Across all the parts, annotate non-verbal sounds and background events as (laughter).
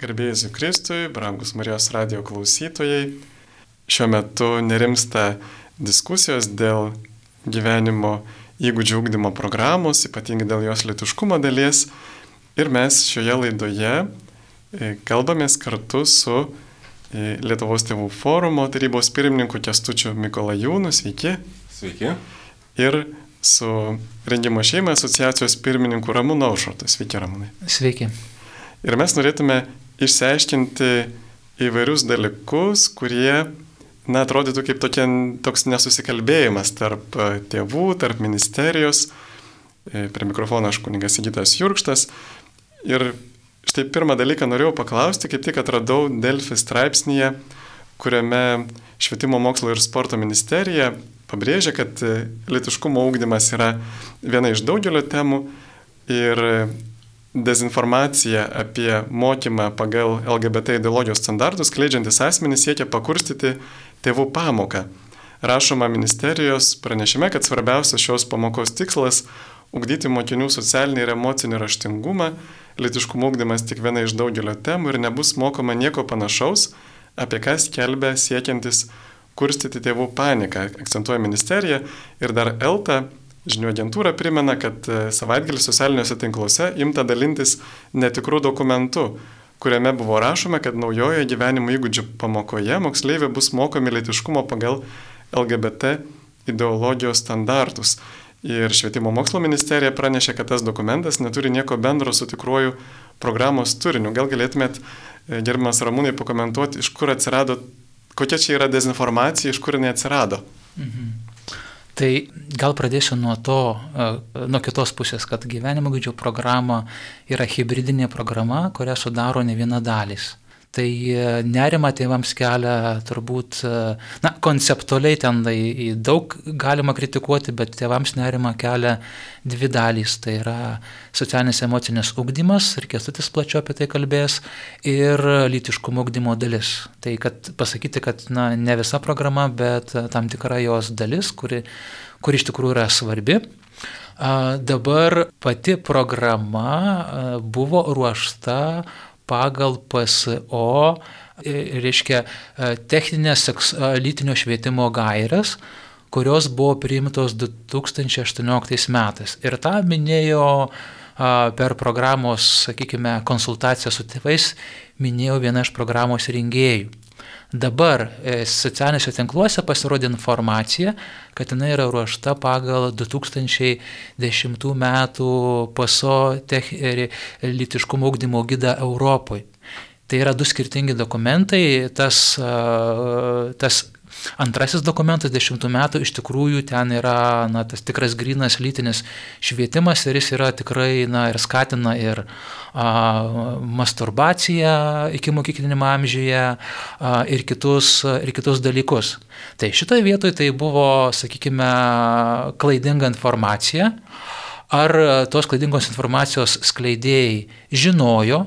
Garbėjus Kristui, brangus Marijos radio klausytojai, šiuo metu nerimsta diskusijos dėl gyvenimo įgūdžių ūkdymo programos, ypatingai dėl jos lietuškumo dalies. Ir mes šioje laidoje e, kalbamės kartu su e, Lietuvos tėvų forumo tarybos pirmininku Kestučiu Mikolajūnu. Sveiki. Sveiki. Ir su Rengimo šeimai asociacijos pirmininku Ramūnu Aušrotu. Sveiki, Ramūnai. Sveiki. Ir mes norėtume išsiaiškinti įvairius dalykus, kurie, na, atrodytų kaip tokie, toks nesusikalbėjimas tarp e, tėvų, tarp ministerijos. E, prie mikrofono aš kuningas Sigitas Jurkštas. Ir štai pirmą dalyką norėjau paklausti, kaip tik atradau Delfi straipsnėje, kuriame Švietimo mokslo ir sporto ministerija pabrėžia, kad e, litiškumo ūkdymas yra viena iš daugelio temų ir dezinformacija apie mokymą pagal LGBT ideologijos standartus kleidžiantis asmenys siekia pakurstyti tėvų pamoką. Rašoma ministerijos pranešime, kad svarbiausias šios pamokos tikslas - ugdyti mokinių socialinį ir emocinį raštingumą, litiškumo ugdymas tik viena iš daugelio temų ir nebus mokoma nieko panašaus, apie ką skelbia siekiantis kurstyti tėvų paniką, akcentuoja ministerija ir dar ELTA Žinių agentūra primena, kad e, savaitgalį socialiniuose tinkluose imta dalintis netikrų dokumentų, kuriame buvo rašoma, kad naujojo gyvenimo įgūdžių pamokoje moksleiviai bus mokomi litiškumo pagal LGBT ideologijos standartus. Ir Švietimo mokslo ministerija pranešė, kad tas dokumentas neturi nieko bendro su tikruoju programos turiniu. Gal galėtumėt, e, gerbiamas Ramūnai, pakomentuoti, iš kur atsirado, kokia čia yra dezinformacija, iš kur jinai atsirado? Mhm. Tai gal pradėsiu nuo to, e, nuo kitos pusės, kad gyvenimo gudžių programa yra hybridinė programa, kurią sudaro ne viena dalis. Tai e, nerima tėvams kelia turbūt, e, na, konceptualiai ten tai daug galima kritikuoti, bet tėvams nerima kelia dvi dalys. Tai yra socialinis emocinis ugdymas, ir kestutis plačiau apie tai kalbės, ir lytiškumo ugdymo dalis. Tai kad pasakyti, kad na, ne visa programa, bet tam tikra jos dalis, kuri, kuri iš tikrųjų yra svarbi. Dabar pati programa buvo ruošta pagal PSO, e, reiškia, e, techninės lytinio švietimo gairias, kurios buvo priimtos 2018 metais. Ir tą minėjo per programos, sakykime, konsultaciją su tėvais, minėjau vieną iš programos rengėjų. Dabar e, socialiniuose tinkluose pasirodė informacija, kad jinai yra ruošta pagal 2010 metų paso tech, litiškumo augdymo gydą Europoje. Tai yra du skirtingi dokumentai, tas, tas Antrasis dokumentas dešimtų metų iš tikrųjų ten yra na, tas tikras grinas lytinis švietimas ir jis yra tikrai na, ir skatina ir a, masturbaciją iki mokyklinimo amžiuje a, ir, kitus, ir kitus dalykus. Tai šitoje vietoje tai buvo, sakykime, klaidinga informacija. Ar tos klaidingos informacijos skleidėjai žinojo,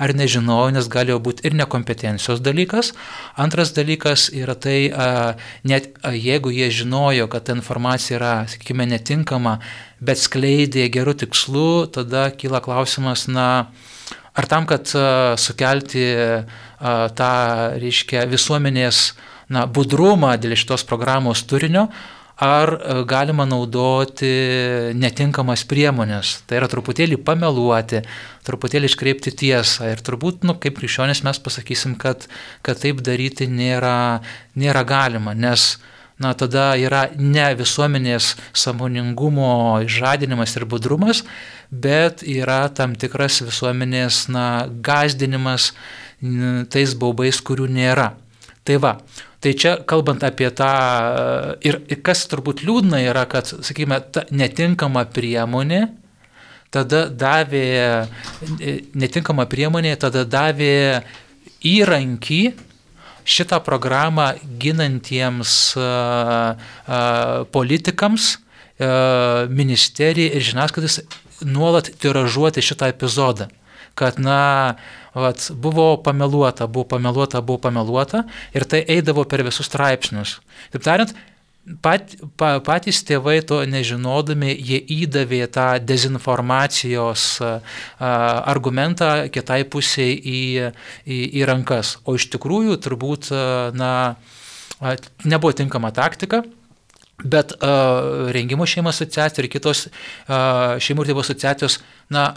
ar nežinojau, nes galėjo būti ir nekompetencijos dalykas. Antras dalykas yra tai, net jeigu jie žinojo, kad ta informacija yra, sakykime, netinkama, bet skleidė gerų tikslų, tada kyla klausimas, na, ar tam, kad sukelti tą, reiškia, visuomenės na, budrumą dėl šitos programos turinio, ar e, galima naudoti netinkamas priemonės. Tai yra truputėlį pameluoti, truputėlį iškreipti tiesą. Ir turbūt, nu, kaip krikščionis mes pasakysim, kad, kad taip daryti nėra, nėra galima, nes na, tada yra ne visuomenės samoningumo žadinimas ir budrumas, bet yra tam tikras visuomenės na, gazdinimas tais baubais, kurių nėra. Tai va, Tai čia kalbant apie tą, ir, ir kas turbūt liūdna yra, kad, sakykime, ta netinkama priemonė, tada davė, netinkama priemonė, tada davė įrankį šitą programą ginantiems uh, politikams, ministerijai ir žiniasklaidas nuolat tiražuoti šitą epizodą kad, na, vat, buvo pameluota, buvo pameluota, buvo pameluota ir tai eidavo per visus straipsnius. Taip tariant, pat, pa, patys tėvai to nežinodami, jie įdavė tą dezinformacijos a, argumentą kitai pusiai į, į, į rankas. O iš tikrųjų turbūt, na, nebuvo tinkama taktika. Bet uh, rengimo šeimo asociacija ir kitos uh, šeimų ir tėvų asociacijos, na,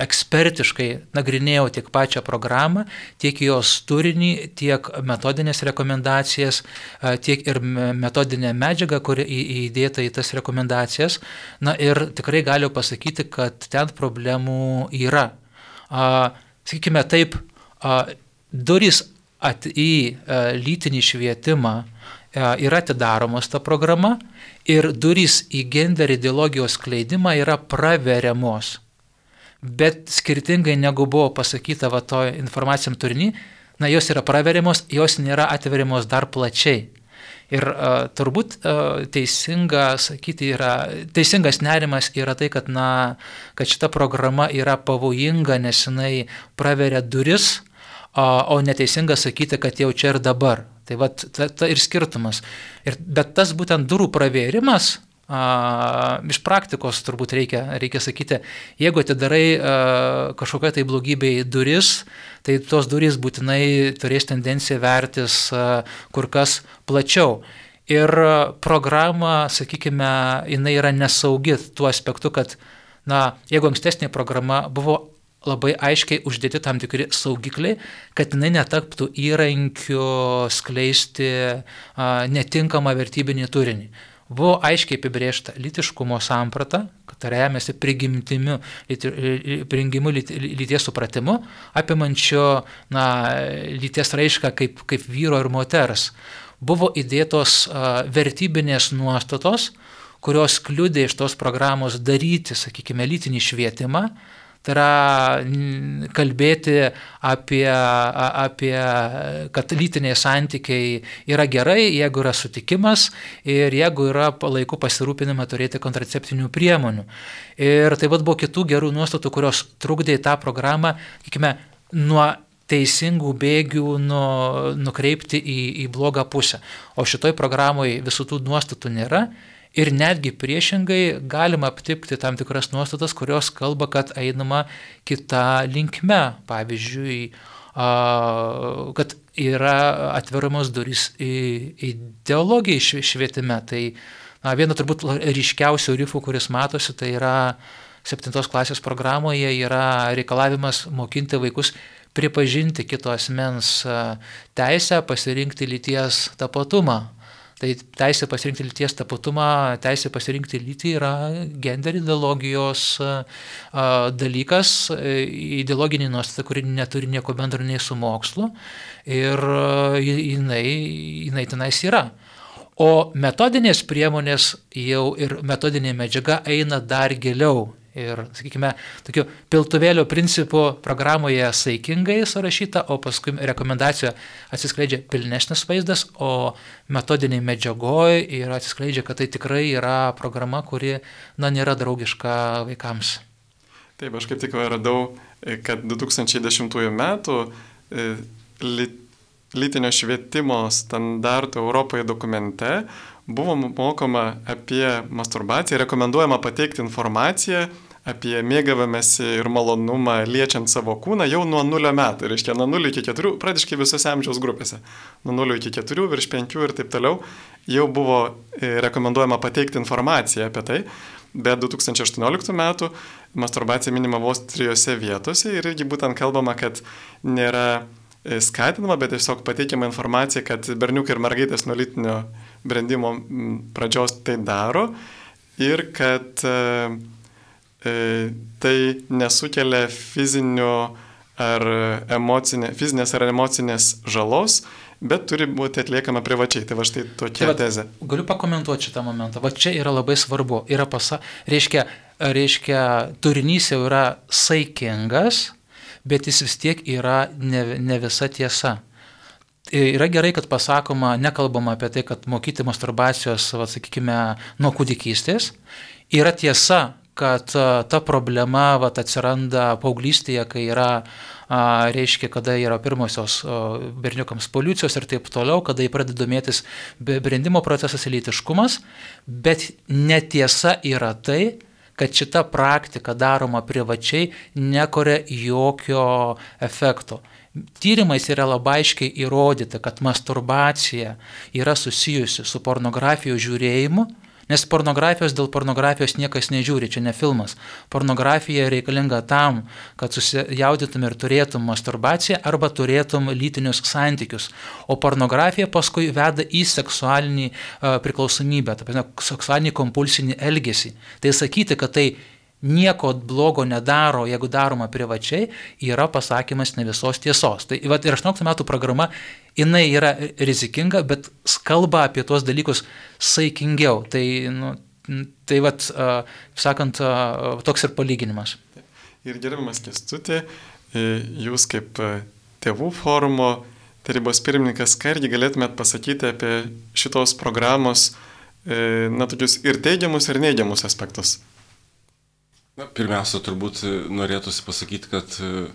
ekspertiškai nagrinėjau tiek pačią programą, tiek jos turinį, tiek metodinės rekomendacijas, tiek ir metodinę medžiagą, kuri įdėta į tas rekomendacijas. Na ir tikrai galiu pasakyti, kad ten problemų yra. Sakykime taip, durys at, į lytinį švietimą yra atidaromos ta programa ir durys į gender ideologijos kleidimą yra praveriamos bet skirtingai negu buvo pasakyta va to informacijam turinį, na, jos yra praveriamos, jos nėra atveriamos dar plačiai. Ir uh, turbūt uh, teisinga sakyti yra, teisingas nerimas yra tai, kad, na, kad šita programa yra pavojinga, nes jinai praveria duris, uh, o neteisinga sakyti, kad jau čia ir dabar. Tai va, ta, ta ir skirtumas. Ir, bet tas būtent durų pravėrimas, A, iš praktikos turbūt reikia, reikia sakyti, jeigu atidarai a, kažkokią tai blogybę duris, tai tos durys būtinai turės tendenciją vertis a, kur kas plačiau. Ir programa, sakykime, jinai yra nesaugi tuo aspektu, kad, na, jeigu ankstesnė programa buvo labai aiškiai uždėti tam tikri saugikliai, kad jinai netaptų įrankiu skleisti a, netinkamą vertybinį turinį buvo aiškiai apibriešta litiškumo samprata, kad remiasi prigimtimiu, prigimimu lyties supratimu, apimančio na, lyties raišką kaip, kaip vyro ir moters. Buvo įdėtos vertybinės nuostatos, kurios kliūdė iš tos programos daryti, sakykime, lytinį švietimą, Tai yra kalbėti apie, apie, kad lytiniai santykiai yra gerai, jeigu yra sutikimas ir jeigu yra laiku pasirūpinima turėti kontraceptinių priemonių. Ir taip pat buvo kitų gerų nuostatų, kurios trukdė tą programą, sakykime, nuo teisingų bėgių nu, nukreipti į, į blogą pusę. O šitoj programoje visų tų nuostatų nėra Ir netgi priešingai galima aptikti tam tikras nuostatas, kurios kalba, kad einama kita linkme. Pavyzdžiui, kad yra atveramos durys į ideologiją švietime. Tai na, viena turbūt ryškiausių rifų, kuris matosi, tai yra septintos klasės programoje yra reikalavimas mokinti vaikus pripažinti kito asmens teisę pasirinkti lyties tapatumą. Tai teisė pasirinkti lyties tapatumą, teisė pasirinkti lytį yra gender ideologijos dalykas, e, ideologinė nuostata, kuri neturi nieko bendro nei su mokslu ir jinai, jinai tenais yra. O metodinės priemonės jau ir metodinė medžiaga eina dar giliau Ir, sakykime, tokiu piltuvėlio principu programoje saikingai surašyta, o paskui rekomendacijoje atsiskleidžia pilnesnis vaizdas, o metodiniai medžiagoje ir atsiskleidžia, kad tai tikrai yra programa, kuri, na, nėra draugiška vaikams. Taip, aš kaip tik radau, kad 2010 metų e, lytinio švietimo standartų Europoje dokumente buvo mokoma apie masturbaciją, rekomenduojama pateikti informaciją apie mėgavimąsi ir malonumą liečiant savo kūną jau nuo 0 metų. Ir reiškia, nuo 0 iki 4, praktiškai visose amžiaus grupėse. Nuo 0 iki 4, virš 5 ir taip toliau jau buvo e, rekomenduojama pateikti informaciją apie tai. Bet 2018 metų masturbacija minima vos trijose vietose ir irgi būtent kalbama, kad nėra e, skatinama, bet tiesiog pateikiama informacija, kad berniukai ir mergaitės nuo lytinio brandimo pradžios tai daro ir kad e, e, tai nesukelia fizinio ar emocinė, fizinės ar emocinės žalos, bet turi būti atliekama privačiai. Tai va štai tokia tai tezė. Galiu pakomentuoti šitą momentą. Va čia yra labai svarbu. Yra pasa, reiškia, reiškia, turinys jau yra saikingas, bet jis vis tiek yra ne, ne visa tiesa. Yra gerai, kad pasakoma, nekalbama apie tai, kad mokyti masturbacijos, va, sakykime, nuo kūdikystės. Yra tiesa, kad ta problema vat, atsiranda paauglystėje, kai yra reiškia, kada yra pirmosios berniukams policijos ir taip toliau, kada jie pradeda domėtis brendimo procesas lytiškumas, bet netiesa yra tai, kad šita praktika daroma privačiai nekuria jokio efekto. Tyrimais yra labai aiškiai įrodyta, kad masturbacija yra susijusi su pornografijos žiūrėjimu Nes pornografijos dėl pornografijos niekas nežiūri, čia ne filmas. Pornografija reikalinga tam, kad susijaudytum ir turėtum masturbaciją arba turėtum lytinius santykius. O pornografija paskui veda į seksualinį uh, priklausomybę, tai seksualinį kompulsinį elgesį. Tai sakyti, kad tai nieko blogo nedaro, jeigu daroma privačiai, yra pasakymas ne visos tiesos. Tai vat, ir 18 metų programa, jinai yra rizikinga, bet kalba apie tuos dalykus saikingiau. Tai, nu, tai vat, uh, sakant, uh, toks ir palyginimas. Ir gerbiamas Kestutė, e, jūs kaip tėvų forumo tarybos pirmininkas, ką irgi galėtumėt pasakyti apie šitos programos, na, tokius ir teigiamus, ir neigiamus aspektus? Na, pirmiausia, turbūt e, norėtųsi pasakyti, kad e,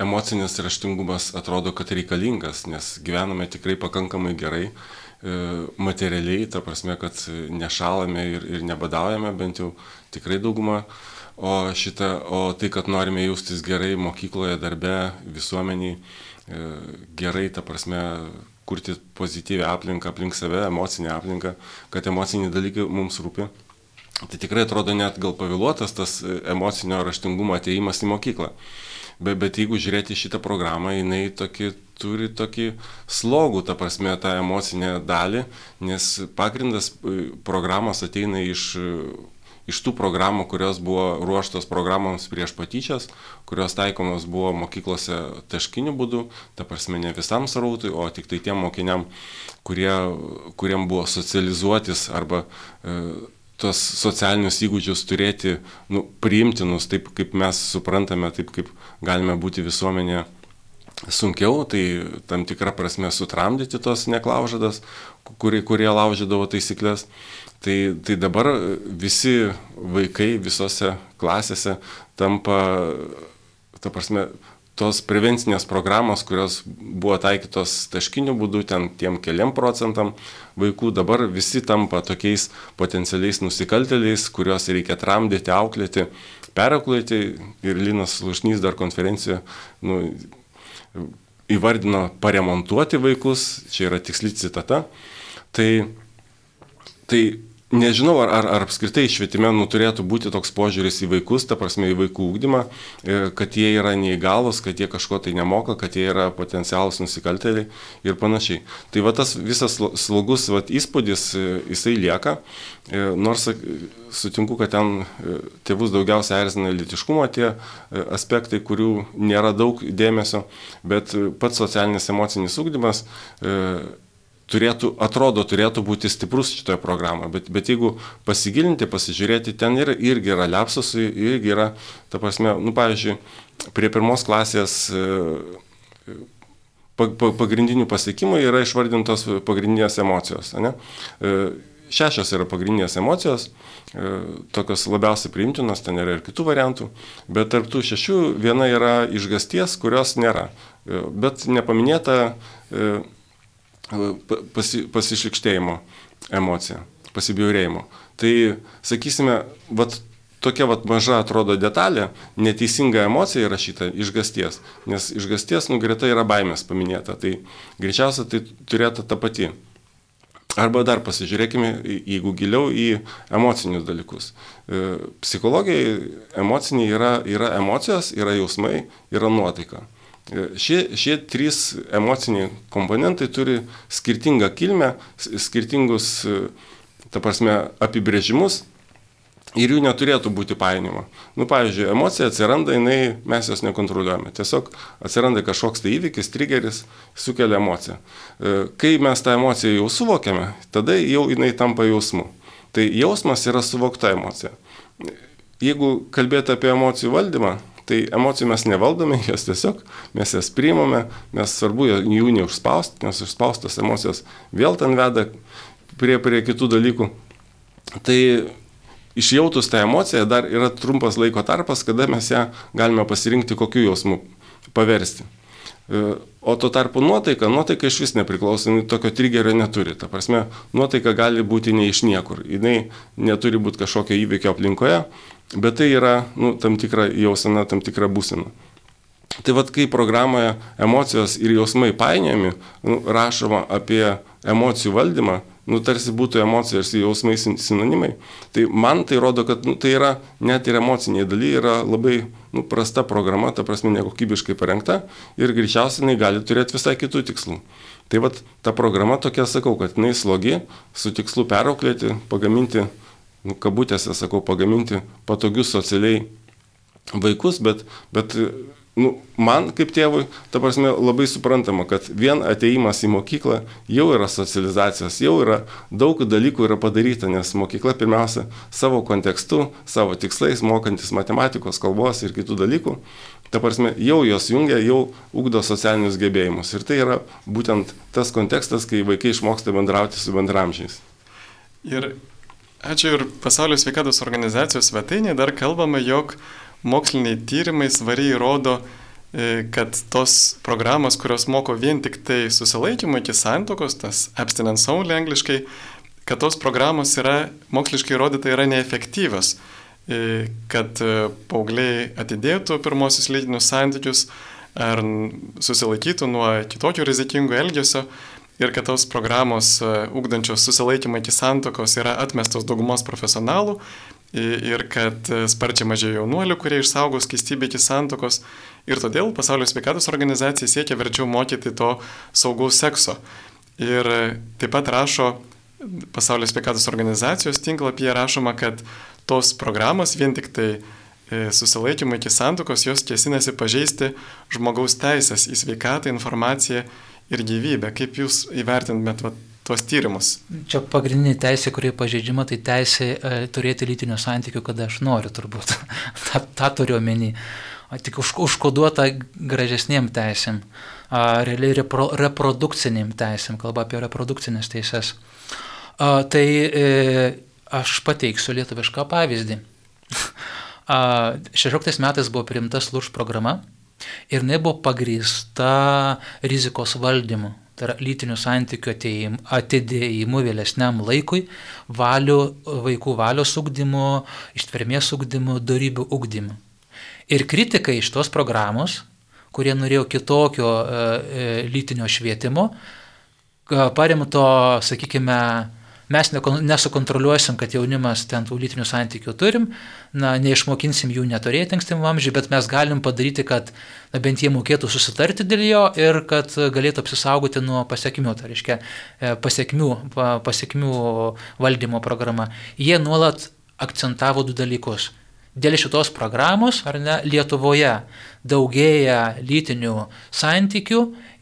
emocinis raštingumas atrodo, kad reikalingas, nes gyvename tikrai pakankamai gerai e, materialiai, ta prasme, kad nešalame ir, ir nebadaujame, bent jau tikrai dauguma. O, šitą, o tai, kad norime jaustis gerai mokykloje, darbe, visuomeniai, gerai, ta prasme, kurti pozityvę aplinką aplink save, emocinę aplinką, kad emociniai dalykai mums rūpi Tai tikrai atrodo net gal pavėluotas tas e, emocinio raštingumo ateimas į mokyklą. Bet, bet jeigu žiūrėti šitą programą, jinai tokį, turi tokį slogų, ta prasme, tą emocinę dalį, nes pagrindas e, programos ateina iš, e, iš tų programų, kurios buvo ruoštos programoms prieš patyčias, kurios taikomos buvo mokyklose taškiniu būdu, ta prasme ne visam srautui, o tik tai tiem mokiniam, kurie, kuriem buvo socializuotis arba e, tos socialinius įgūdžius turėti nu, priimtinus, taip kaip mes suprantame, taip kaip galime būti visuomenėje sunkiau, tai tam tikrą prasme sutramdyti tos neklaužadas, kurie, kurie laužydavo taisyklės. Tai, tai dabar visi vaikai visose klasėse tampa, ta prasme, tos prevencinės programos, kurios buvo taikytos taškiniu būdu, ten tiem keliam procentam vaikų, dabar visi tampa tokiais potencialiais nusikaltėliais, kuriuos reikia tramdyti, auklėti, perauklėti. Ir Linas Lušnys dar konferencijoje nu, įvardino paremontuoti vaikus, čia yra tiksli citata. Tai, tai Nežinau, ar, ar, ar apskritai švietime nu, turėtų būti toks požiūris į vaikus, ta prasme į vaikų ūkdymą, e, kad jie yra neįgalus, kad jie kažko tai nemoka, kad jie yra potencialus nusikaltėliai ir panašiai. Tai va tas visas slogus va, įspūdis, e, jisai lieka, e, nors sutinku, kad ten tėvus daugiausia erzina litiškumo tie aspektai, kurių nėra daug dėmesio, bet pats socialinis emocinis ūkdymas turėtų, atrodo, turėtų būti stiprus šitoje programoje, bet, bet jeigu pasigilinti, pasižiūrėti, ten yra, irgi yra lepsusai, irgi yra, ta prasme, nu, pavyzdžiui, prie pirmos klasės e, pagrindinių pasiekimų yra išvardintos pagrindinės emocijos. Ne? E, šešios yra pagrindinės emocijos, e, tokios labiausiai priimtinos, ten yra ir kitų variantų, bet tarp tų šešių viena yra išgasties, kurios nėra. Bet nepaminėta pasi, pasišlikštėjimo emocija, pasibjaurėjimo. Tai, sakysime, vat, tokia vat, maža atrodo detalė, neteisinga emocija įrašyta išgasties, nes išgasties nugreta yra baimės paminėta, tai greičiausia tai turėtų ta pati. Arba dar pasižiūrėkime, jeigu giliau į emocinius dalykus. E, psichologijai emociniai yra, yra emocijos, yra jausmai, yra nuotaika. Šie, šie trys emociniai komponentai turi skirtingą kilmę, skirtingus, ta prasme, apibrėžimus ir jų neturėtų būti painimo. Nu, pavyzdžiui, emocija atsiranda, jinai, mes jos nekontroliuojame. Tiesiog atsiranda kažkoks tai įvykis, trigeris, sukelia emociją. E, kai mes tą emociją jau suvokiame, tada jau jinai tampa jausmu. Tai jausmas yra suvokta emocija. Jeigu kalbėti apie emocijų valdymą, Tai emocijų mes nevaldome, (laughs) jas tiesiog, mes jas priimame, mes svarbu jų neužspausti, nes užspaustas emocijos vėl ten veda prie, prie kitų dalykų. Tai išjautus tą emociją dar yra trumpas laiko tarpas, kada mes ją galime pasirinkti kokiu jausmu paversti. E, o tuo tarpu nuotaika, nuotaika iš vis nepriklauso, tokio trigerio neturi. Ta prasme, nuotaika gali būti ne iš niekur. Jinai neturi būti kažkokio įvykio aplinkoje, bet tai yra nu, tam tikra jausena, tam tikra būsena. Tai vad, kai programoje emocijos ir jausmai painiami, nu, rašoma apie emocijų valdymą, nu, tarsi būtų emocijos ir jausmai sinonimai. Tai man tai rodo, kad nu, tai yra net ir emociniai daly yra labai nu, prasta programa, ta prasme nekokybiškai parengta ir greičiausiai jinai gali turėti visai kitų tikslų. Tai vad ta programa tokia, sakau, kad jinai slogi, su tikslu perauklėti, pagaminti, nu, kabutėse sakau, pagaminti patogius socialiai vaikus, bet, bet nu, man kaip tėvui, ta prasme, labai suprantama, kad vien ateimas į mokyklą jau yra socializacijos, jau yra daug dalykų yra padaryta, nes mokykla pirmiausia savo kontekstu, savo tikslais, mokantis matematikos, kalbos ir kitų dalykų, ta prasme, jau jos jungia, jau ugdo socialinius gebėjimus. Ir tai yra būtent tas kontekstas, kai vaikai išmoksta bendrauti su bendramžiais. Ir ačiū ir Pasaulio sveikatos organizacijos svetainėje dar kalbame, jog moksliniai tyrimai svariai rodo, e, kad tos programos, kurios moko vien tik tai susilaikymą iki santokos, tas abstinence only angliškai, kad tos programos yra moksliškai įrodyta yra neefektyvios, e, kad e, paaugliai atidėtų pirmosius lytinius santykius ar susilaikytų nuo kitokio rizikingo elgesio ir kad tos programos ugdančios susilaikymą iki santokos yra atmestos daugumos profesionalų ir kad sparčiai mažėja jaunuolių, kurie išsaugos skistybę iki santokos. Ir todėl Pasaulio sveikatos organizacija siekia verčiau mokyti to saugaus sekso. Ir taip pat rašo Pasaulio sveikatos organizacijos tinklapyje rašoma, kad tos programos vien tik tai e, susilaikymų iki santokos jos kėsinasi pažeisti žmogaus teisės į sveikatą, informaciją ir gyvybę. Kaip jūs įvertintumėt tuos tyrimus. Čia pagrindinė teisė, kurie pažeidžiama, tai teisė e, turėti lytinių santykių, kada aš noriu turbūt. (laughs) tą, tą turiu omeny. Tik už, užkoduota gražesniem teisėm, a, realiai repro, reprodukciniam teisėm, kalba apie reprodukcinės teises. A, tai e, aš pateiksiu lietuvišką pavyzdį. A, 16 metais buvo priimta služ programa ir jinai buvo pagrįsta rizikos valdymu tai yra lytinių santykių atidėjimu vėlesniam laikui, valių, vaikų valios ugdymu, ištvermės ugdymu, darybių ugdymu. Ir kritikai iš tos programos, kurie norėjo kitokio e, e, lytinio švietimo, paremto, sakykime, mes nesukontroliuosim, kad jaunimas ten tų lytinių santykių turim, na, neišmokinsim jų neturėti ankstyvam amžiui, bet mes galim padaryti, kad na, bent jie mokėtų susitarti dėl jo ir kad galėtų apsisaugoti nuo pasiekmių, tai reiškia e, pasiekmių, pasiekmių valdymo programa. Jie nuolat akcentavo du dalykus. Dėl šitos programos, ar ne, Lietuvoje daugėja lytinių santykių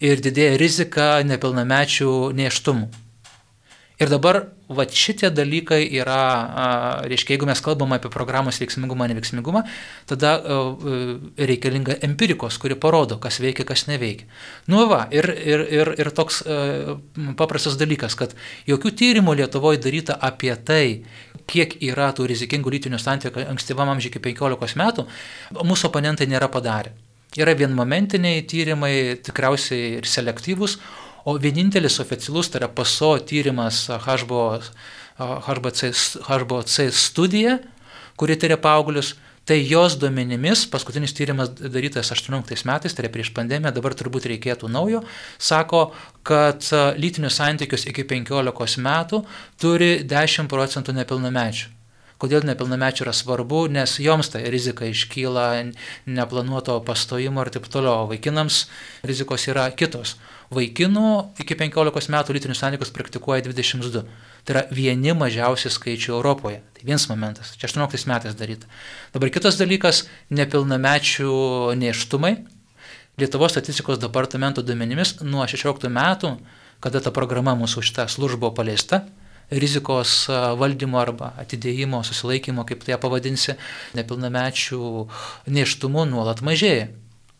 ir didėja rizika nepilnamečių neštumų. Ir dabar va šitie dalykai yra, reiškia, jeigu mes kalbam apie programos veiksmingumą, neveiksmingumą, tada reikalinga empirikos, kuri parodo, kas veikia, kas neveikia. Nu va, ir, ir, ir, ir toks paprastas dalykas, kad jokių tyrimų Lietuvoje daryta apie tai, kiek yra tų rizikingų lytinių santykių ankstyvam amžiui iki 15 metų, mūsų oponentai nėra padarę. Yra vienmomentiniai tyrimai, tikriausiai ir selektyvūs, O vienintelis oficialus, tai yra PASO tyrimas HBO, HBC, HBOC studija, kuri tyria paauglius, tai jos duomenimis, paskutinis tyrimas darytas 18 metais, tai yra prieš pandemiją, dabar turbūt reikėtų naujo, sako, kad lytinius santykius iki 15 metų turi 10 procentų nepilnamečių. Kodėl nepilnamečių yra svarbu, nes joms ta rizika iškyla neplanuoto pastojimo ir taip toliau, vaikinams rizikos yra kitos vaikinų iki 15 metų lytinius santykius praktikuoja 22. Tai yra vieni mažiausi skaičiai Europoje. Tai vienas momentas. Čia 18 metais daryta. Dabar kitas dalykas - nepilnamečių neštumai. Lietuvos statistikos departamento duomenimis nuo 16 metų, kada ta programa mūsų šitą službą buvo paleista, rizikos valdymo arba atidėjimo, susilaikymo, kaip tai pavadinsi, nepilnamečių neštumų nuolat mažėja.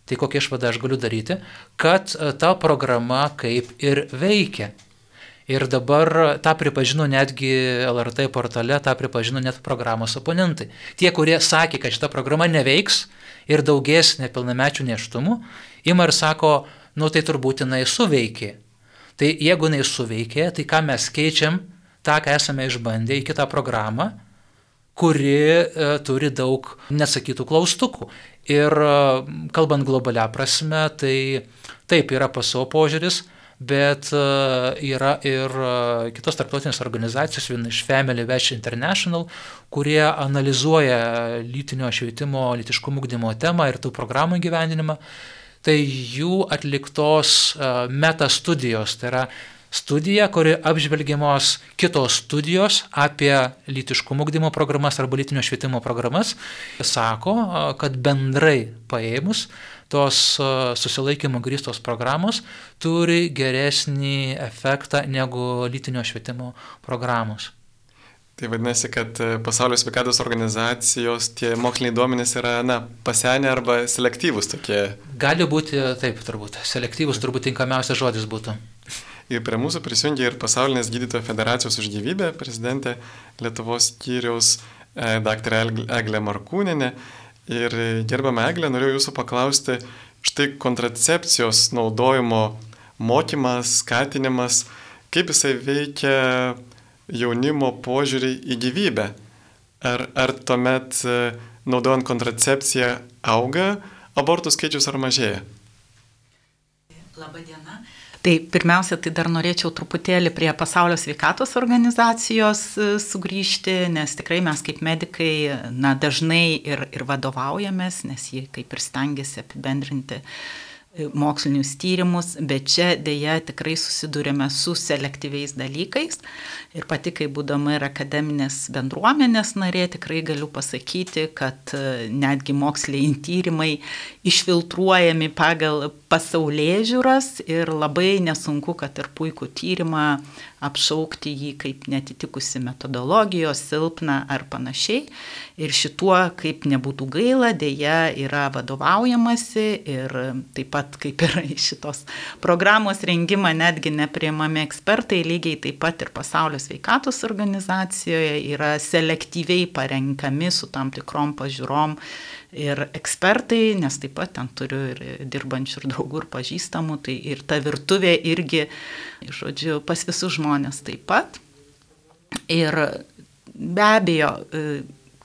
Tai kokią išvadą aš galiu daryti, kad ta programa kaip ir veikia. Ir dabar tą pripažino netgi LRT portale, tą pripažino net programos oponentai. Tie, kurie sakė, kad šita programa neveiks ir daugės nepilnamečių neštumų, ima ir sako, nu tai turbūt jinai suveikė. Tai jeigu jinai suveikė, tai ką mes keičiam tą, ką esame išbandę į kitą programą, kuri e, turi daug nesakytų klaustukų. Ir e, kalbant globalią prasme, tai taip yra paso požiūris, bet e, yra ir kitos tarptautinės organizacijos, viena iš Family Watch International, kurie analizuoja lytinio švietimo, lytiškumo ugdymo temą ir tų programų gyvendinimą. Tai jų atliktos meta studijos, tai yra studija, kuri apžvelgiamos kitos studijos apie lytiškumo ugdymo programas arba lytinio švietimo programas, sako, kad bendrai paėmus tos susilaikymo grįstos programos turi geresnį efektą negu lytinio švietimo programos. Tai vadinasi, kad e, pasaulio sveikatos organizacijos tie moksliniai duomenys yra, na, pasenę arba selektyvūs tokie. Gali būti taip, turbūt. Selektyvūs turbūt tinkamiausias žodis būtų. Ir prie mūsų prisijungia ir pasaulinės gydytojų federacijos už gyvybę prezidentė Lietuvos skyriaus e, dr. Eglė Markūninė. Ir gerbama Eglė, norėjau jūsų paklausti, štai kontracepcijos naudojimo mokymas, skatinimas, kaip jisai veikia jaunimo požiūrį į gyvybę. Ar, ar tuomet e, naudojant kontracepciją auga abortų skaičius ar mažėja? Labadiena. Tai pirmiausia, tai dar norėčiau truputėlį prie pasaulio sveikatos organizacijos e, sugrįžti, nes tikrai mes kaip medikai na, dažnai ir, ir vadovaujamės, nes jie kaip ir stengiasi apibendrinti uh, mokslinius tyrimus, bet čia dėja tikrai susidurėme su selektyviais dalykais. Ir pati, kai būdama ir akademinės bendruomenės narė, tikrai galiu pasakyti, kad e, netgi moksliniai tyrimai išfiltruojami pagal pasaulyje žiūras ir labai nesunku, kad ir puikų tyrimą apšaukti jį kaip netitikusi metodologijos, silpną ar panašiai. Ir šituo, kaip nebūtų gaila, dėja yra vadovaujamasi ir taip pat kaip ir (laughs) šitos programos rengimą netgi nepriimami ekspertai, lygiai taip pat ir pasaulio sveikatos organizacijoje yra selektyviai parenkami su tam tikrom pažiūrom ir ekspertai, nes taip pat ten turiu ir dirbančių ir draugų ir pažįstamų, tai ir ta virtuvė irgi, žodžiu, pas visus žmonės taip pat. Ir be abejo,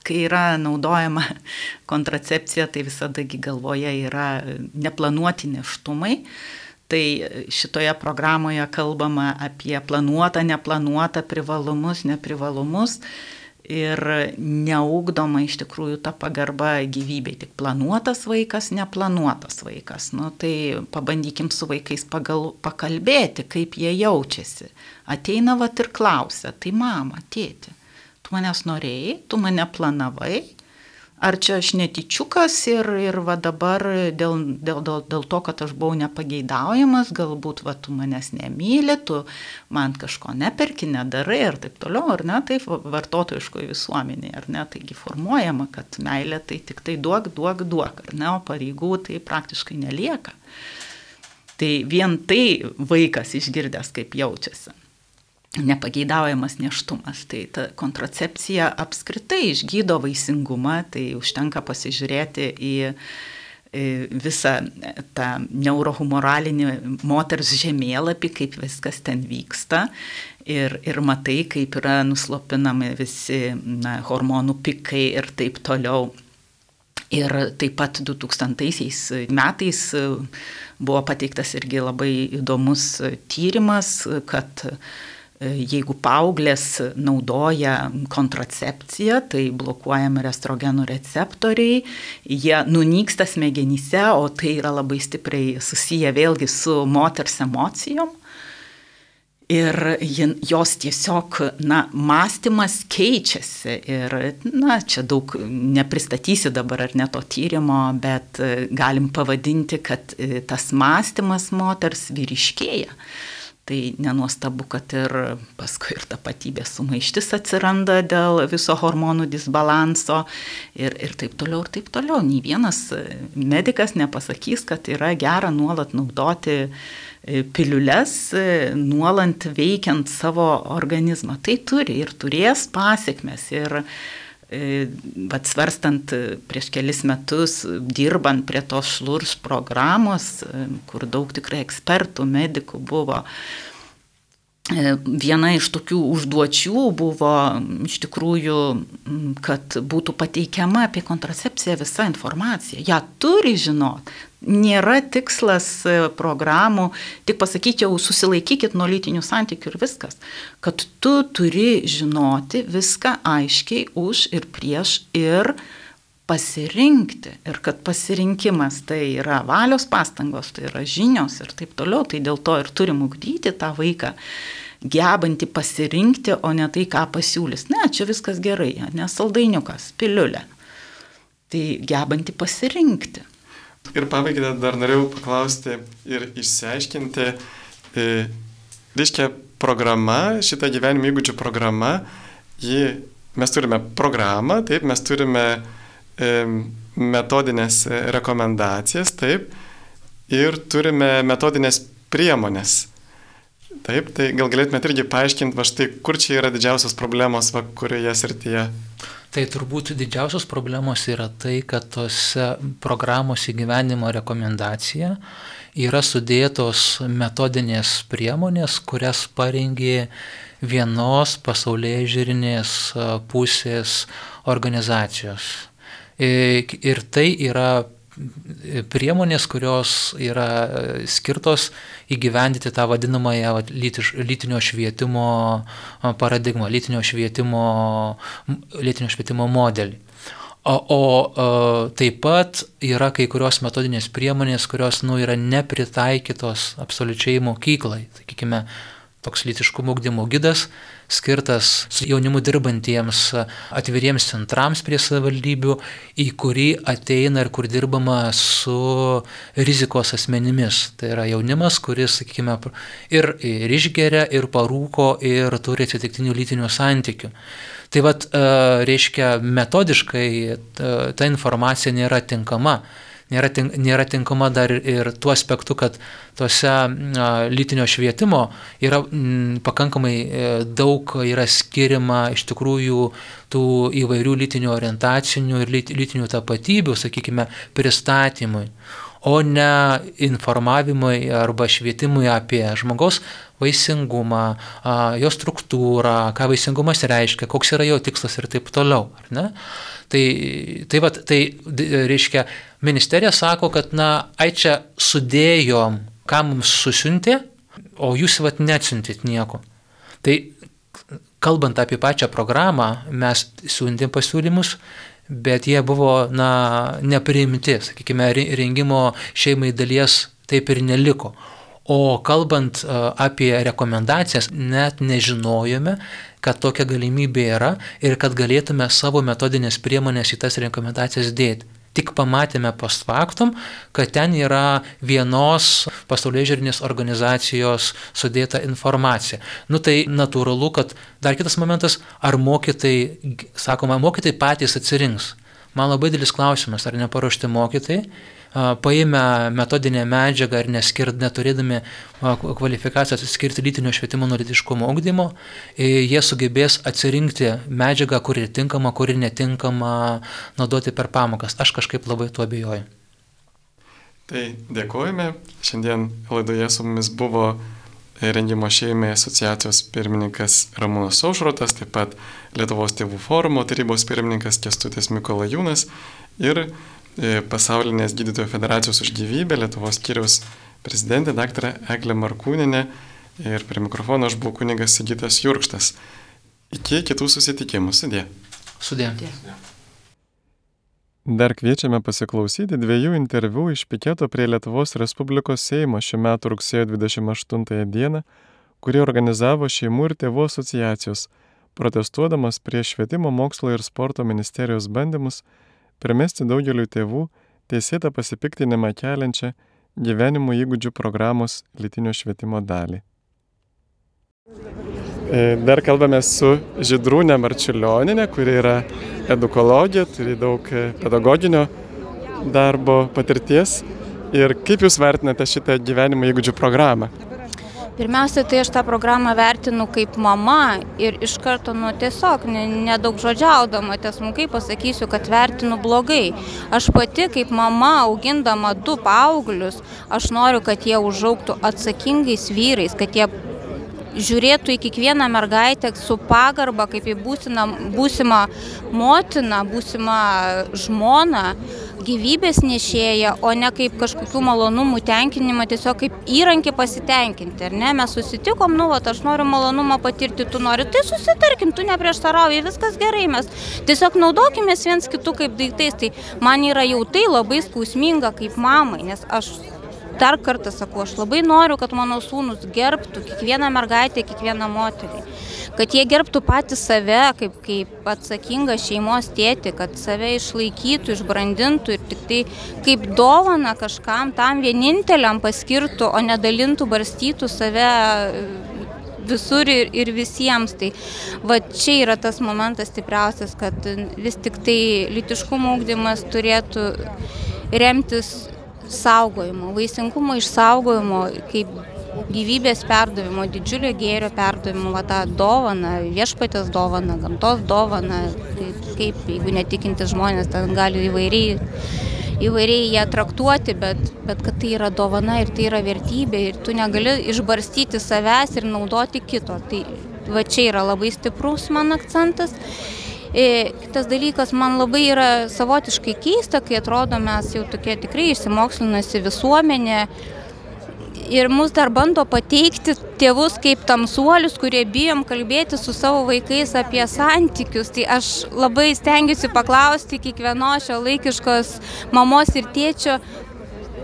kai yra naudojama (laughs) kontracepcija, tai visadagi galvoje yra neplanuoti neštumai. Tai šitoje programoje kalbama apie planuotą, neplanuotą, privalumus, neprivalumus ir neugdoma iš tikrųjų ta pagarba gyvybei, tik planuotas vaikas, neplanuotas vaikas. Nu, tai pabandykim su vaikais pagal, pakalbėti, kaip jie jaučiasi. Ateina vat ir klausia, tai mama, tėti, tu manęs norėjai, tu mane planavai, ar čia aš netyčiukas ir, ir va dabar dėl, dėl, dėl, dėl to, kad aš buvau nepageidaujamas, galbūt va tu manęs nemyli, tu man kažko neperki, nedarai ir taip toliau, ar ne, taip vartotojiškoje visuomenėje, ar ne, taigi formuojama, kad meilė tai tik tai duok, duok, duok, ar ne, o pareigų tai praktiškai nelieka. Tai vien tai vaikas išgirdęs, kaip jaučiasi nepageidaujamas neštumas. Tai ta kontracepcija apskritai išgydo vaisingumą, tai užtenka pasižiūrėti į visą tą neurohumoralinį moters žemėlapį, kaip viskas ten vyksta. Ir, ir matai, kaip yra nuslopinami visi na, hormonų pikai ir taip toliau. Ir taip pat 2000 metais buvo pateiktas irgi labai įdomus tyrimas, kad Jeigu paauglės naudoja kontracepciją, tai blokuojami estrogenų receptoriai, jie nunyksta smegenyse, o tai yra labai stipriai susiję vėlgi su moters emocijom. Ir jos tiesiog, na, mąstymas keičiasi. Ir, na, čia daug nepristatysi dabar ar ne to tyrimo, bet galim pavadinti, kad tas mąstymas moters vyriškėja. Tai nenuostabu, kad ir paskui ir tapatybės sumaištis atsiranda dėl viso hormonų disbalanso ir, ir taip toliau, ir taip toliau. Nį vienas medikas nepasakys, kad yra gera nuolat naudoti e, piliulės, e, nuolant veikiant savo organizmą. Tai turi ir turės pasiekmes. Ir bet svarstant prieš kelis metus, dirbant prie tos šlurs programos, kur daug tikrai ekspertų, medikų buvo, E, viena iš tokių užduočių buvo iš tikrųjų, kad būtų pateikiama apie kontracepciją visa informacija. Ja turi žinot. Nėra tikslas e, programų tik pasakyti, jau susilaikykit nuo lytinių santykių ir viskas. Kad tu turi žinoti viską aiškiai už ir prieš ir pasirinkti. Ir kad pasirinkimas tai yra valios pastangos, tai yra žinios ir taip toliau. Tai dėl to ir turim ugdyti tą vaiką gebantį pasirinkti, o ne tai, ką pasiūlys. Ne, čia viskas gerai, ne saldainiukas, piliulė. Tai gebantį pasirinkti. Ir pabaigai dar norėjau paklausti ir išsiaiškinti, e, reiškia programa, šita gyvenimo įgūdžių programa, ji, mes turime programą, taip, mes turime metodinės rekomendacijas, taip, ir turime metodinės priemonės. Taip, tai gal galėtumėte irgi paaiškinti, va štai kur čia yra didžiausios problemos, va kurioje srityje. Tai turbūt didžiausios problemos yra tai, kad tose programos įgyvenimo rekomendacija yra sudėtos metodinės priemonės, kurias parengė vienos pasaulyje žiūrinės pusės organizacijos. Ir tai yra priemonės, kurios yra skirtos įgyvendyti tą vadinamąją lytinio švietimo paradigmą, lytinio švietimo, lytinio švietimo modelį. O, o, o taip pat yra kai kurios metodinės priemonės, kurios nu, yra nepritaikytos absoliučiai mokyklai. Sakykime, toks lytiškumo ugdymo gidas skirtas su jaunimu dirbantiems atviriems centrams prie savivaldybių, į kurį ateina ir kur dirbama su rizikos asmenimis. Tai yra jaunimas, kuris, sakykime, ir, ir išgeria, ir parūko, ir turi atsitiktinių lytinių santykių. Tai vad, reiškia, metodiškai ta informacija nėra tinkama nėra, tink, nėra tinkama dar ir tuo aspektu, kad tose lytinio švietimo yra m, pakankamai e, daug yra skiriama iš tikrųjų tų įvairių lytinių orientacinių ir lytinių tapatybių, sakykime, pristatymui o ne informavimui arba švietimui apie žmogaus vaisingumą, jo struktūrą, ką vaisingumas reiškia, koks yra jo tikslas ir taip toliau. Tai, tai, vat, tai reiškia, ministerija sako, kad, na, ai čia sudėjom, ką mums susiuntė, o jūs vat neatsintit nieko. Tai kalbant apie pačią programą, mes siuntėm pasiūlymus, bet jie buvo, na, nepriimti, sakykime, rengimo šeimai dalies taip ir neliko. O kalbant apie rekomendacijas, net nežinojome, kad tokia galimybė yra ir kad galėtume savo metodinės priemonės į tas rekomendacijas dėti. Tik pamatėme post factum, kad ten yra vienos pasaulyje žiūrinės organizacijos sudėta informacija. Nu tai natūralu, kad dar kitas momentas, ar mokytai, sakoma, mokytai patys atsirinks. Man labai didelis klausimas, ar neparuošti mokytai, paėmę metodinę medžiagą ir neskirt, neturėdami kvalifikacijos atskirti lytinio švietimo nuo lytiškumo ugdymo, jie sugebės atsirinkti medžiagą, kuri tinkama, kuri netinkama naudoti per pamokas. Aš kažkaip labai tuo abejoju. Tai dėkojame. Šiandien laidoje su mumis buvo rengimo šeimai asociacijos pirmininkas Ramūnas Aušrotas, taip pat Lietuvos tėvų forumo tarybos pirmininkas Kestutis Mikolajūnas ir pasaulinės gydytojų federacijos už gyvybę Lietuvos skyriaus prezidentė dr. Eglė Markūninė ir prie mikrofono aš buvau kunigas Sigitas Jurkštas. Iki kitų susitikimų. Sudė. Sudė. Dar kviečiame pasiklausyti dviejų interviu iš piketo prie Lietuvos Respublikos Seimo šiuo metu rugsėjo 28 dieną, kurį organizavo šeimų ir tėvų asociacijos, protestuodamas prieš švietimo, mokslo ir sporto ministerijos bandymus primesti daugeliu tėvų teisėtą pasipiktinimą keliančią gyvenimo įgūdžių programos lytinio švietimo dalį. E, dar kalbame su Židrūne Marčiulioninė, kuri yra edukologija, turi daug e, pedagoginio darbo patirties. Ir kaip Jūs vertinate šitą gyvenimo įgūdžių programą? Pirmiausia, tai aš tą programą vertinu kaip mama ir iš karto, nu, tiesiog nedaug ne žodžiaudama, tiesmukai pasakysiu, kad vertinu blogai. Aš pati kaip mama, augindama du paauglius, aš noriu, kad jie užauktų atsakingais vyrais, kad jie žiūrėtų į kiekvieną mergaitę su pagarba, kaip į būsiną, būsimą motiną, būsimą žmoną, gyvybės nešėją, o ne kaip kažkokių malonumų tenkinimą, tiesiog kaip įrankį pasitenkinti. Ar ne, mes susitikom, nu, va, aš noriu malonumą patirti, tu nori, tai susitarkim, tu neprieštarauji, viskas gerai, mes tiesiog naudokime viens kitų kaip daiktais. Tai man yra jau tai labai skausminga kaip mamai, nes aš dar kartą sakau, aš labai noriu, kad mano sūnus gerbtų kiekvieną mergaitę, kiekvieną moterį. Kad jie gerbtų patį save kaip, kaip atsakingą šeimos tėti, kad save išlaikytų, išbrandintų ir tik tai kaip dovana kažkam tam vieninteliam paskirtų, o nedalintų, barstytų save visur ir, ir visiems. Tai va čia yra tas momentas stipriausias, kad vis tik tai litiškumo ūkdymas turėtų remtis saugojimo, vaisingumo išsaugojimo, kaip gyvybės perdavimo, didžiulio gėrio perdavimo, va tą dovaną, viešpatės dovaną, gamtos dovaną, kaip, kaip jeigu netikinti žmonės ten gali įvairiai, įvairiai ją traktuoti, bet, bet kad tai yra dovana ir tai yra vertybė ir tu negali išbarstyti savęs ir naudoti kito. Tai va čia yra labai stiprus man akcentas. E, kitas dalykas, man labai yra savotiškai keista, kai atrodo mes jau tokie tikrai išsimokslinusi visuomenė ir mus dar bando pateikti tėvus kaip tamsuolius, kurie bijom kalbėti su savo vaikais apie santykius. Tai aš labai stengiuosi paklausti kiekvienos šio laikiškos mamos ir tėčio,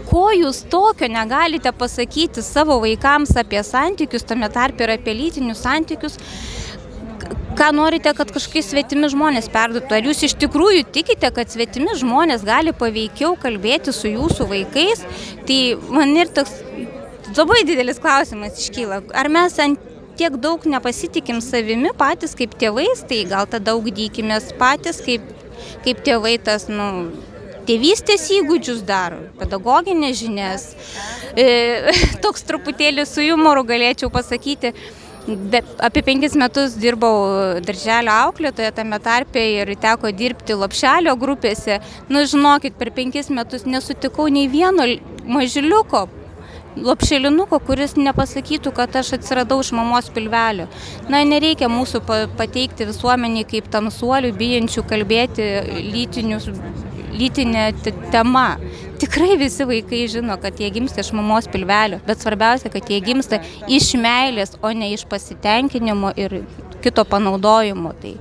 ko jūs tokio negalite pasakyti savo vaikams apie santykius, tame tarp ir apie lytinius santykius, ką norite, kad kažkokie svetimi žmonės perduotų. Ar jūs iš tikrųjų tikite, kad svetimi žmonės gali paveikiau kalbėti su jūsų vaikais? Tai man ir toks labai didelis klausimas iškyla. Ar mes ant tiek daug nepasitikim savimi patys kaip tėvais, tai gal tada augdykimės patys kaip, kaip tėvai tas, nu, tėvystės įgūdžius daro, pedagoginės žinias. E, (laughs) toks truputėlį su humoru galėčiau pasakyti. Bet apie penkis metus dirbau darželio auklėtoje tame tarpe ir teko dirbti lopšelio grupėse. Nu, žinokit, per penkis metus nesutikau nei vieno mažiliuko, lopšelinuko, kuris nepasakytų, kad aš atsiradau iš mamos pilvelio. Na, nereikia mūsų pateikti visuomeniai kaip tamsuolių, bijančių kalbėti lytinius lytinė tema. Tikrai visi vaikai žino, kad jie gimsta iš mamos pilvelio, bet svarbiausia, kad jie gimsta iš meilės, o ne iš pasitenkinimo ir kito panaudojimo. Tai,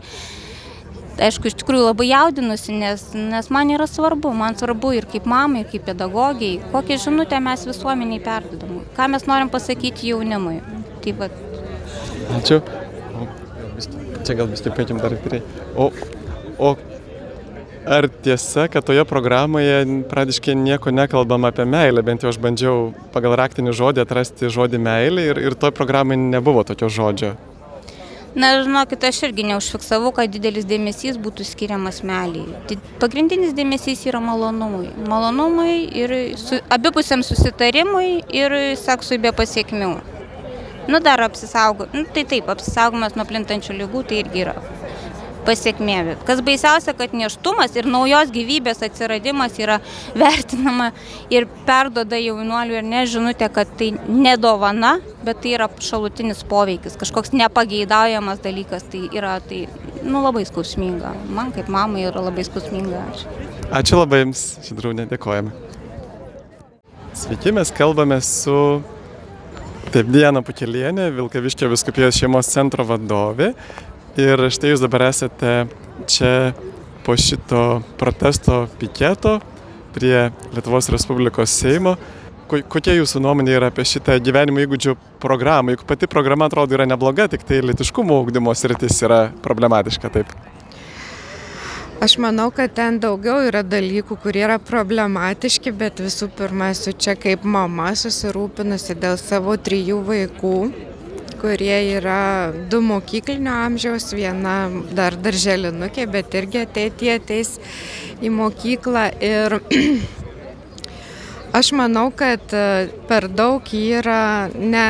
aišku, iš tikrųjų labai jaudinusi, nes, nes man yra svarbu, man svarbu ir kaip mamai, ir kaip pedagogiai, kokią žinutę mes visuomeniai perdodam, ką mes norim pasakyti jaunimui. Tai va. Ačiū. O, čia gal vis taip paėkim dar prie. O, o Ar tiesa, kad toje programoje pradiškai nieko nekalbam apie meilę, bent jau aš bandžiau pagal raktinį žodį atrasti žodį meilė ir, ir toje programoje nebuvo tokio žodžio. Na, žinokit, aš irgi neužfiksavau, kad didelis dėmesys būtų skiriamas meliai. Pagrindinis dėmesys yra malonumui. Malonumui ir su, abipusiam susitarimui ir seksui be pasiekmių. Nu, dar apsisaugo. Nu, tai taip, apsisaugomas nuo plintančių lygų tai irgi yra pasiekmė. Kas baisiausia, kad neštumas ir naujos gyvybės atsiradimas yra vertinama ir perdoda jaunuolių ir nežinutė, kad tai nedovana, bet tai yra šalutinis poveikis, kažkoks nepageidaujamas dalykas. Tai yra tai, nu, labai skausminga. Man kaip mamai yra labai skausminga. Ačiū, Ačiū labai Jums, Žydrūnė, dėkojame. Sveiki, mes kalbame su Taip, Diena Pukelienė, Vilkaviškio viskupijos šeimos centro vadovė. Ir štai jūs dabar esate čia po šito protesto piketo prie Lietuvos Respublikos Seimo. Kokia jūsų nuomonė yra apie šitą gyvenimo įgūdžių programą? Juk pati programa atrodo yra nebloga, tik tai litiškumo ūkdymo sritis yra problematiška, taip? Aš manau, kad ten daugiau yra dalykų, kurie yra problematiški, bet visų pirma, esu čia kaip mama susirūpinusi dėl savo trijų vaikų kurie yra du mokyklinio amžiaus, viena dar darželinukė, bet irgi ateitie ateis į mokyklą. Ir (clears throat) Aš manau, kad e, per daug yra ne,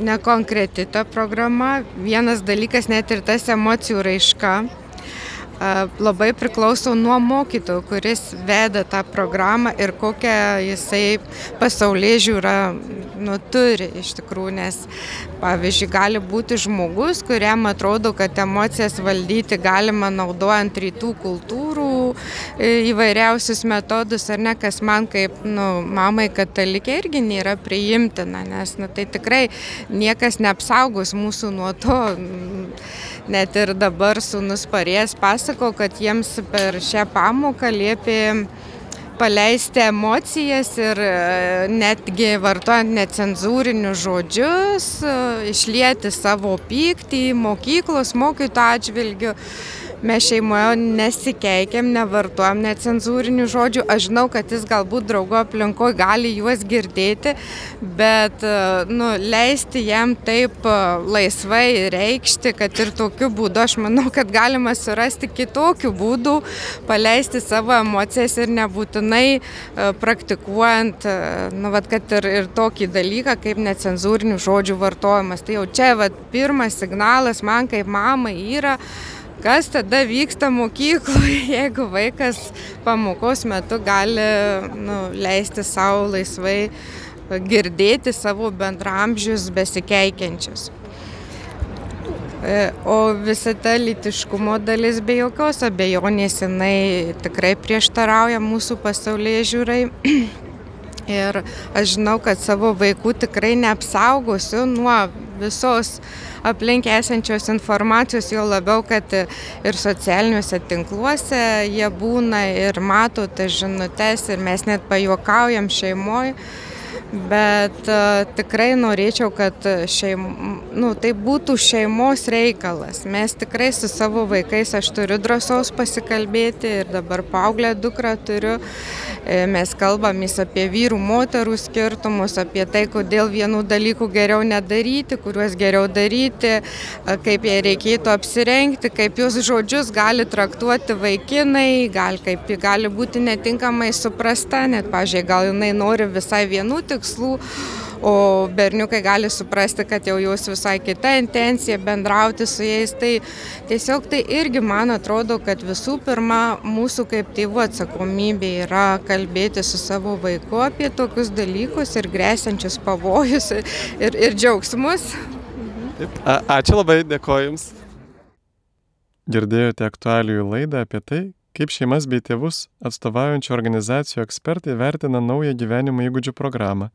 nekonkreti ta programa. Vienas dalykas net ir tas emocijų raiška labai priklauso nuo mokytojo, kuris veda tą programą ir kokią jisai pasaulyje žiūrą nu, turi iš tikrųjų, nes pavyzdžiui gali būti žmogus, kuriam atrodo, kad emocijas valdyti galima naudojant rytų kultūrų e, įvairiausius metodus, ar ne, kas man kaip nu, mamai katalikė irgi nėra priimtina, nes nu, tai tikrai niekas neapsaugos mūsų nuo to Net ir dabar sunus parės pasako, kad jiems per šią pamoką liepė paleisti emocijas ir e, netgi vartojant necenzūrinius žodžius, e, išlieti savo pyktį mokyklos mokytojų atžvilgių mes šeimoje nesikeikiam, nevartojam necenzūrinių žodžių. Aš žinau, kad jis galbūt draugo aplinkoje gali juos girdėti, bet nu, leisti jam taip e, laisvai reikšti, kad ir tokiu būdu, aš manau, kad galima surasti kitokių būdų paleisti savo emocijas ir nebūtinai e, praktikuojant, e, nu, vat, kad ir, ir tokį dalyką kaip necenzūrinių žodžių vartojimas. Tai jau čia vat, pirmas signalas man kaip mamai yra, kas tada vyksta mokykloje, (laughs) jeigu vaikas pamokos metu gali nu, leisti savo laisvai girdėti savo bendramžius besikeikiančius. E, o visa ta litiškumo dalis be jokios abejonės jinai tikrai prieštarauja mūsų pasaulyje žiūrai. (clears throat) Ir aš žinau, kad savo vaikų tikrai neapsaugosiu nuo visos aplink esančios informacijos, jo labiau, kad ir socialiniuose tinkluose jie būna ir mato tas žinutes ir mes net pajuokaujam šeimoje bet uh, tikrai norėčiau, kad šeim, nu, tai būtų šeimos reikalas. Mes tikrai su savo vaikais, aš turiu drąsos pasikalbėti ir dabar paauglę dukrą turiu. E, mes kalbamės apie vyrų, moterų skirtumus, apie tai, kodėl vienų dalykų geriau nedaryti, kuriuos geriau daryti, kaip jai reikėtų apsirengti, kaip jūs žodžius gali traktuoti vaikinai, gal, kaip gali būti netinkamai suprasta, net, pažiūrėjau, gal jinai nori visai vienų tikslų tikslų, o berniukai gali suprasti, kad jau jūs visai kita intencija bendrauti su jais. Tai tiesiog tai irgi man atrodo, kad visų pirma mūsų kaip tėvų atsakomybė yra kalbėti su savo vaiku apie tokius dalykus ir grėsiančius pavojus ir, ir džiaugsmus. Taip. A, ačiū labai, dėkoju Jums. Girdėjote aktualijų laidą apie tai, kaip šeimas bei tėvus atstovaujančių organizacijų ekspertai vertina naują gyvenimo įgūdžių programą